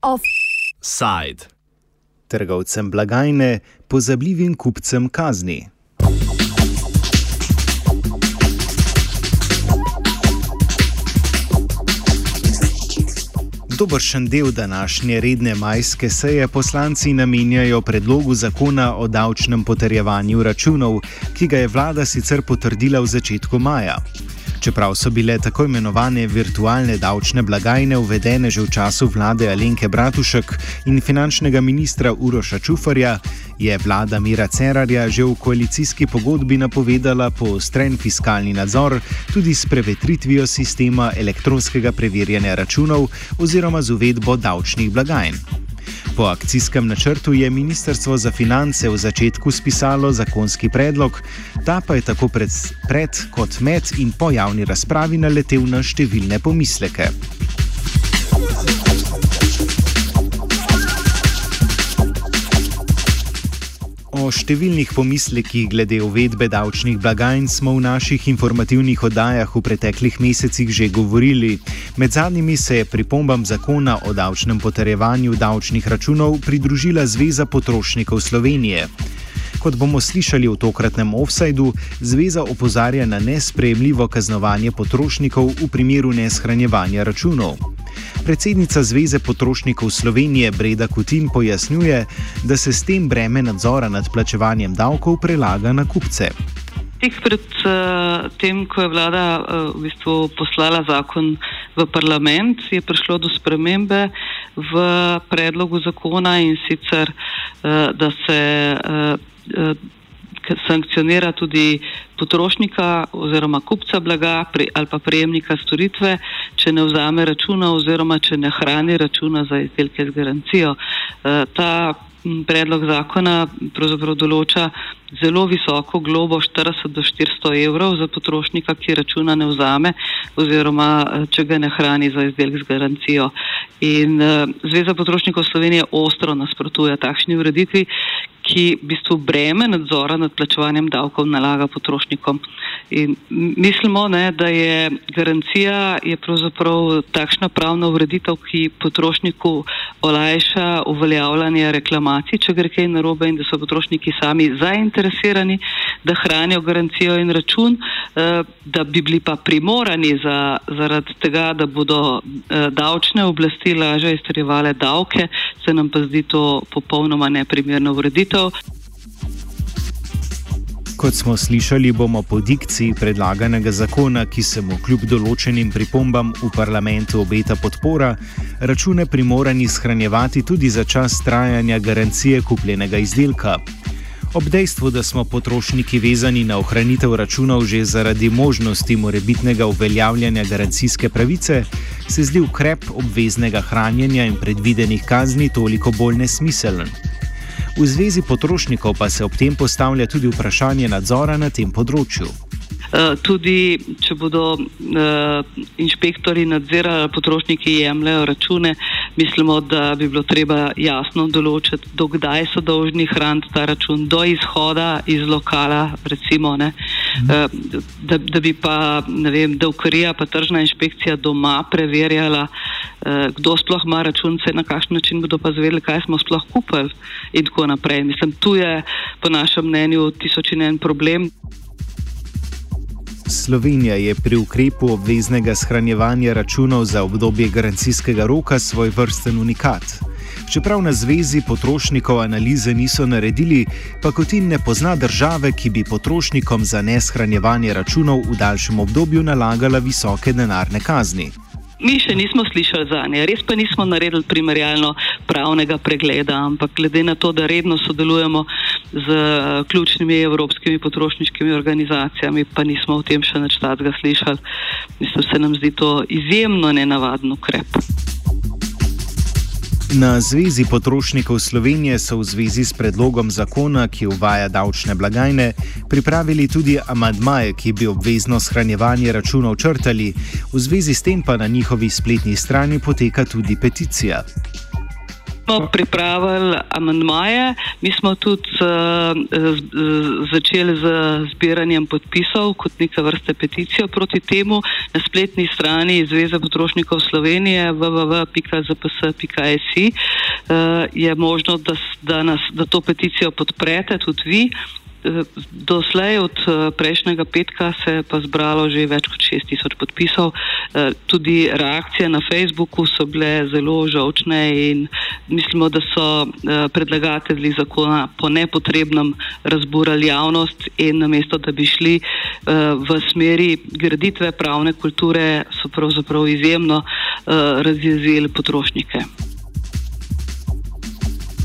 Offside. Trgovcem blagajne, pozabljivim kupcem kazni. Dobršen del današnje redne majske seje poslanci namenjajo predlogu zakona o davčnem potrjevanju računov, ki ga je vlada sicer potrdila v začetku maja. Čeprav so bile tako imenovane virtualne davčne blagajne uvedene že v času vlade Alenke Bratušek in finančnega ministra Uroša Čufarja, je vlada Mira Cerarja že v koalicijski pogodbi napovedala poostren fiskalni nadzor tudi s prevetritvijo sistema elektronskega preverjanja računov oziroma z uvedbo davčnih blagajn. Po akcijskem načrtu je Ministrstvo za finance v začetku spisalo zakonski predlog, ta pa je tako pred, pred kot med in po javni razpravi naletel na številne pomisleke. O številnih pomislekih glede uvedbe davčnih blagajn smo v naših informativnih oddajah v preteklih mesecih že govorili. Med zadnjimi se je pripombam zakona o davčnem potrjevanju davčnih računov pridružila Zveza potrošnikov Slovenije. Kot bomo slišali v tokratnem offsajdu, zveza opozarja na nespremljivo kaznovanje potrošnikov v primeru neshranjevanja računov. Predsednica Zveze potrošnikov Slovenije Breda Kutin pojasnjuje, da se s tem breme nadzora nad plačevanjem davkov prelaga na kupce. Tik pred uh, tem, ko je vlada uh, v bistvu poslala zakon v parlament, je prišlo do spremembe v predlogu zakona in sicer, uh, da se uh, sankcionira tudi potrošnika oziroma kupca blaga pri, ali pa prejemnika storitve, če ne vzame računa oziroma če ne hrani računa za izdelke z garancijo. E, ta predlog zakona pravzaprav določa zelo visoko globo 40 do 400 evrov za potrošnika, ki računa ne vzame oziroma e, če ga ne hrani za izdelek z garancijo. In uh, Zveza potrošnikov Slovenije ostro nasprotuje takšni ureditvi, ki v bistvu breme nadzora nad plačevanjem davkov nalaga potrošnikom. In mislimo, ne, da je garancija je pravzaprav takšna pravna ureditev, ki potrošniku olajša uveljavljanje reklamacij, če gre kaj narobe in da so potrošniki sami zainteresirani, da hranijo garancijo in račun, eh, da bi bili pa primorani za, zaradi tega, da bodo eh, davčne oblasti lažje izterjevale davke, se nam pa zdi to popolnoma neprimerno ureditev rešitev. Kot smo slišali, bomo po dikciji predlaganega zakona, ki se mu kljub določenim pripombam v parlamentu obeta podpora, račune primorani shranjevati tudi za čas trajanja garancije kupljenega izdelka. Ob dejstvu, da smo potrošniki vezani na ohranitev računov že zaradi možnosti morebitnega uveljavljanja garancijske pravice, se zdi ukrep obveznega hranjenja in predvidenih kazni toliko bolj nesmiseln. V zvezi potrošnikov pa se ob tem postavlja tudi vprašanje nadzora na tem področju. Eh, tudi, če bodo uh, inšpektori nadzirali, potrošniki jemljajo račune, mislimo, da bi bilo treba jasno določiti, dokdaj so dolžni hraniti ta račun, do izhoda iz lokala, recimo, uh, da, da bi pa, ne vem, davkarija pa tržna inšpekcija doma preverjala, Eh, kdo sploh ima računce, na kakšen način bodo pa zvedeli, kaj smo sploh kupili in tako naprej. Mislim, tu je po našem mnenju tisoč in en problem. Slovenija je pri ukrepu obveznega shranjevanja računov za obdobje garancijskega roka svoj vrsten unikat. Čeprav na zvezi potrošnikov analize niso naredili, pa kot in ne pozna države, ki bi potrošnikom za neshranjevanje računov v daljšem obdobju nalagala visoke denarne kazni. Mi še nismo slišali za nje, res pa nismo naredili primerjalno pravnega pregleda, ampak glede na to, da redno sodelujemo z eh, ključnimi evropskimi potrošniškimi organizacijami, pa nismo o tem še nič takega slišali. Mislim, se nam zdi to izjemno nenavaden ukrep. Na Zvezi potrošnikov Slovenije so v zvezi s predlogom zakona, ki uvaja davčne blagajne, pripravili tudi amadmaje, ki bi obvezno shranjevanje računov črtali, v zvezi s tem pa na njihovi spletni strani poteka tudi peticija. Smo pripravili amandmaje, mi smo tudi uh, začeli z zbiranjem podpisov kot neka vrste peticijo proti temu na spletni strani Zveze potrošnikov Slovenije www.zps.si uh, je možno, da, da, nas, da to peticijo podprete tudi vi. Doslej od eh, prejšnjega petka se je pa zbralo že več kot 6000 podpisov. Eh, tudi reakcije na Facebooku so bile zelo žalčne in mislimo, da so eh, predlagatelji zakona po nepotrebnem razburali javnost in namesto, da bi šli v smeri graditve pravne kulture, so pravzaprav izjemno razjezili potrošnike.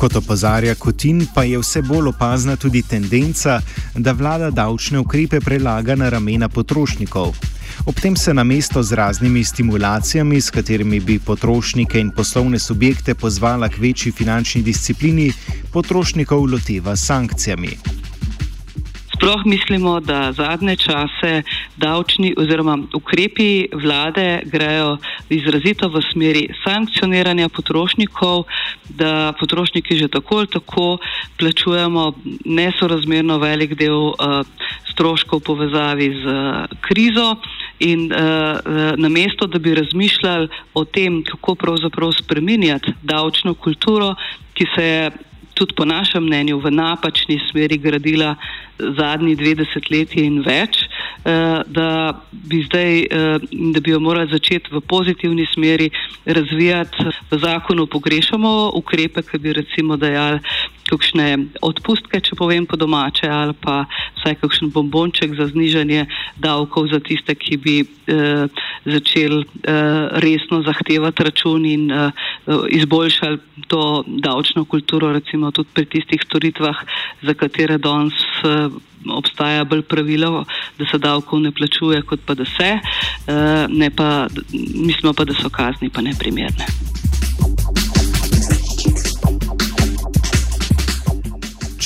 Kot opozarja Kotin, pa je vse bolj opazna tudi tendenca, da vlada davčne ukrepe prelaga na ramena potrošnikov. Ob tem se na mesto z raznimi stimulacijami, s katerimi bi potrošnike in poslovne subjekte pozvala k večji finančni disciplini, potrošnikov loteva sankcijami. Sploh mislimo, da zadnje čase davčni oziroma ukrepi vlade grejo izrazito v smeri sankcioniranja potrošnikov, da potrošniki že tako ali tako plačujemo nesorazmerno velik del uh, stroškov v povezavi z uh, krizo in uh, namesto, da bi razmišljali o tem, kako pravzaprav spreminjati davčno kulturo, ki se je tudi po našem mnenju v napačni smeri gradila zadnji dve desetletji in več, eh, da bi zdaj, eh, da bi jo morali začeti v pozitivni smeri razvijati. V zakonu pogrešamo ukrepe, ki bi recimo dajali kakšne odpustke, če povem po domače, ali pa vsaj kakšen bombonček za znižanje davkov za tiste, ki bi eh, začeli eh, resno zahtevati račun in eh, izboljšali to davčno kulturo, recimo tudi pri tistih storitvah, za katere danes eh, obstaja bolj pravilo, da se davkov ne plačuje, kot pa da se, eh, ne pa, mislimo pa, da so kazni pa neprimerne.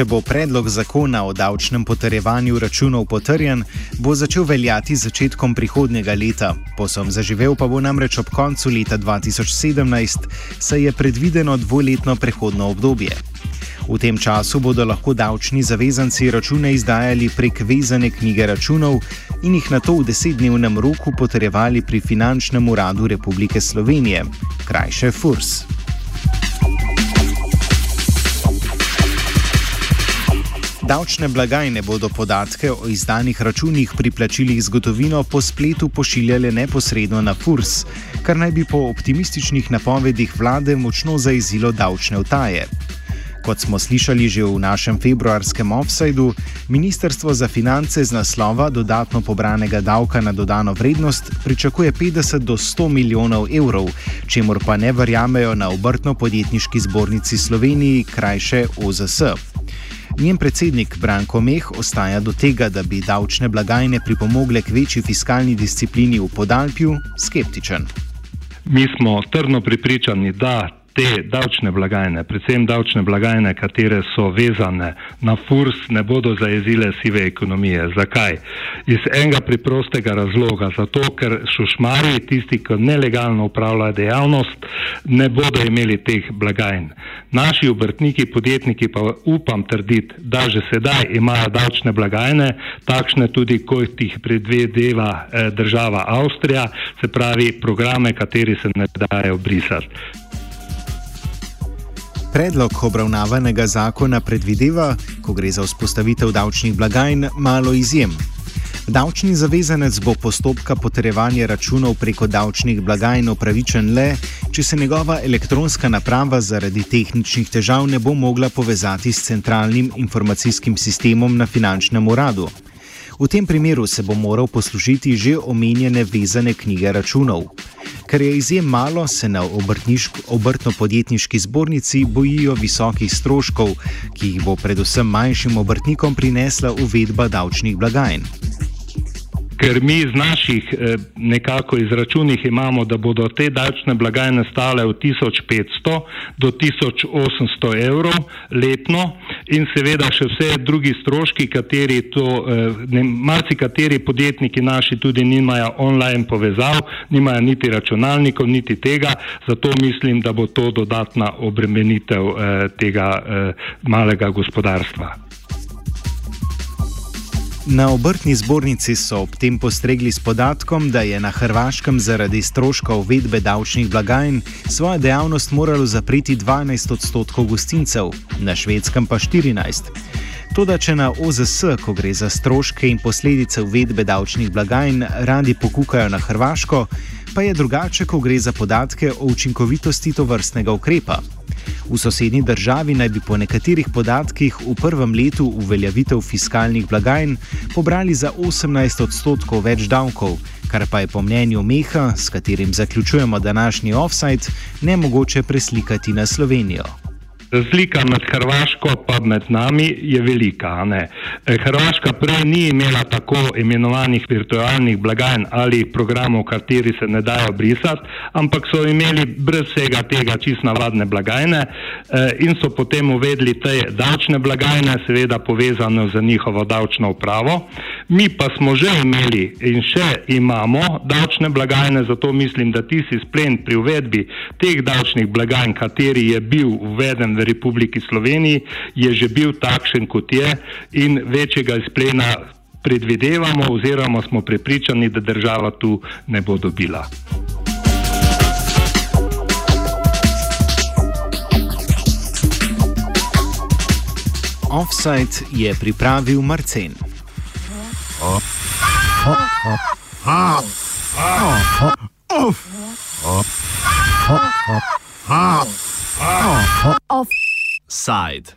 Če bo predlog zakona o davčnem potrjevanju računov potrjen, bo začel veljati začetkom prihodnjega leta. Posem zaživel pa bo namreč ob koncu leta 2017, saj je predvideno dvoletno prehodno obdobje. V tem času bodo lahko davčni zavezanci račune izdajali prek vezane knjige računov in jih na to v desetdnevnem roku potrjevali pri Finančnem uradu Republike Slovenije, krajše FURS. Davčne blagajne bodo podatke o izdanih računih pri plačilih z gotovino po spletu pošiljale neposredno na FURS, kar naj bi po optimističnih napovedih vlade močno zaizilo davčne vtaje. Kot smo slišali že v našem februarskem offsajdu, Ministrstvo za finance z naslova dodatno pobranega davka na dodano vrednost pričakuje 50 do 100 milijonov evrov, čemur pa ne verjamejo na obrtno-podjetniški zbornici Sloveniji, krajše OZS. Njen predsednik Branko Meh ostaja do tega, da bi davčne blagajne pripomogle k večji fiskalni disciplini v podaljpju, skeptičen. Mi smo trdno pripričani, da te davčne blagajne, predvsem davčne blagajne, katere so vezane na furs, ne bodo zajezile sive ekonomije. Zakaj? Iz enega preprostega razloga. Zato, ker šušmari, tisti, ki nelegalno upravljajo dejavnost, ne bodo imeli teh blagajn. Naši obrtniki, podjetniki pa upam trditi, da že sedaj imajo davčne blagajne, takšne tudi, kot jih predvedeva eh, država Avstrija, se pravi programe, kateri se ne dajo brisati. Predlog obravnavanega zakona predvideva, ko gre za vzpostavitev davčnih blagajn, malo izjem. Davčni zavezanec bo postopka potrjevanja računov preko davčnih blagajn upravičen le, če se njegova elektronska naprava zaradi tehničnih težav ne bo mogla povezati s centralnim informacijskim sistemom na finančnem uradu. V tem primeru se bo moral poslužiti že omenjene vezane knjige računov. Ker je izjem malo, se na obrtno-podjetniški zbornici bojijo visokih stroškov, ki jih bo predvsem manjšim obrtnikom prinesla uvedba davčnih blagajn. Ker mi z naših eh, nekako izračunih imamo, da bodo te davčne blagajne stale od 1500 do 1800 evrov letno in seveda še vse drugi stroški, kateri to, eh, ne, marci kateri podjetniki naši tudi nimajo online povezav, nimajo niti računalnikov, niti tega, zato mislim, da bo to dodatna obremenitev eh, tega malega gospodarstva. Na obrtni zbornici so ob tem postregli s podatkom, da je na Hrvaškem zaradi stroška uvedbe davčnih blagajn svojo dejavnost moralo zapreti 12 odstotkov gostincev, na švedskem pa 14. Toda, če na OZS, ko gre za stroške in posledice uvedbe davčnih blagajn, radi pokukajo na Hrvaško, pa je drugače, ko gre za podatke o učinkovitosti to vrstnega ukrepa. V sosednji državi naj bi po nekaterih podatkih v prvem letu uveljavitev fiskalnih blagajn pobrali za 18 odstotkov več davkov, kar pa je po mnenju Meha, s katerim zaključujemo današnji offside, ne mogoče preslikati na Slovenijo. Razlika med Hrvaško in med nami je velika. Ne? E, Hrvaška prej ni imela tako imenovanih virtualnih blagajn ali programov, kateri se ne dajo brisati, ampak so imeli brez vsega tega čist navadne blagajne e, in so potem uvedli te davčne blagajne, seveda povezane z njihovo davčno upravo. Mi pa smo že imeli in še imamo davčne blagajne, zato mislim, da ti si splen pri uvedbi teh davčnih blagajn, kateri je bil uveden v Republiki Sloveniji, je že bil takšen, kot je, in večjega izplena predvidevamo, oziroma smo prepričani, da država tu ne bo dobila. Offside je pripravil Marcen. Offside.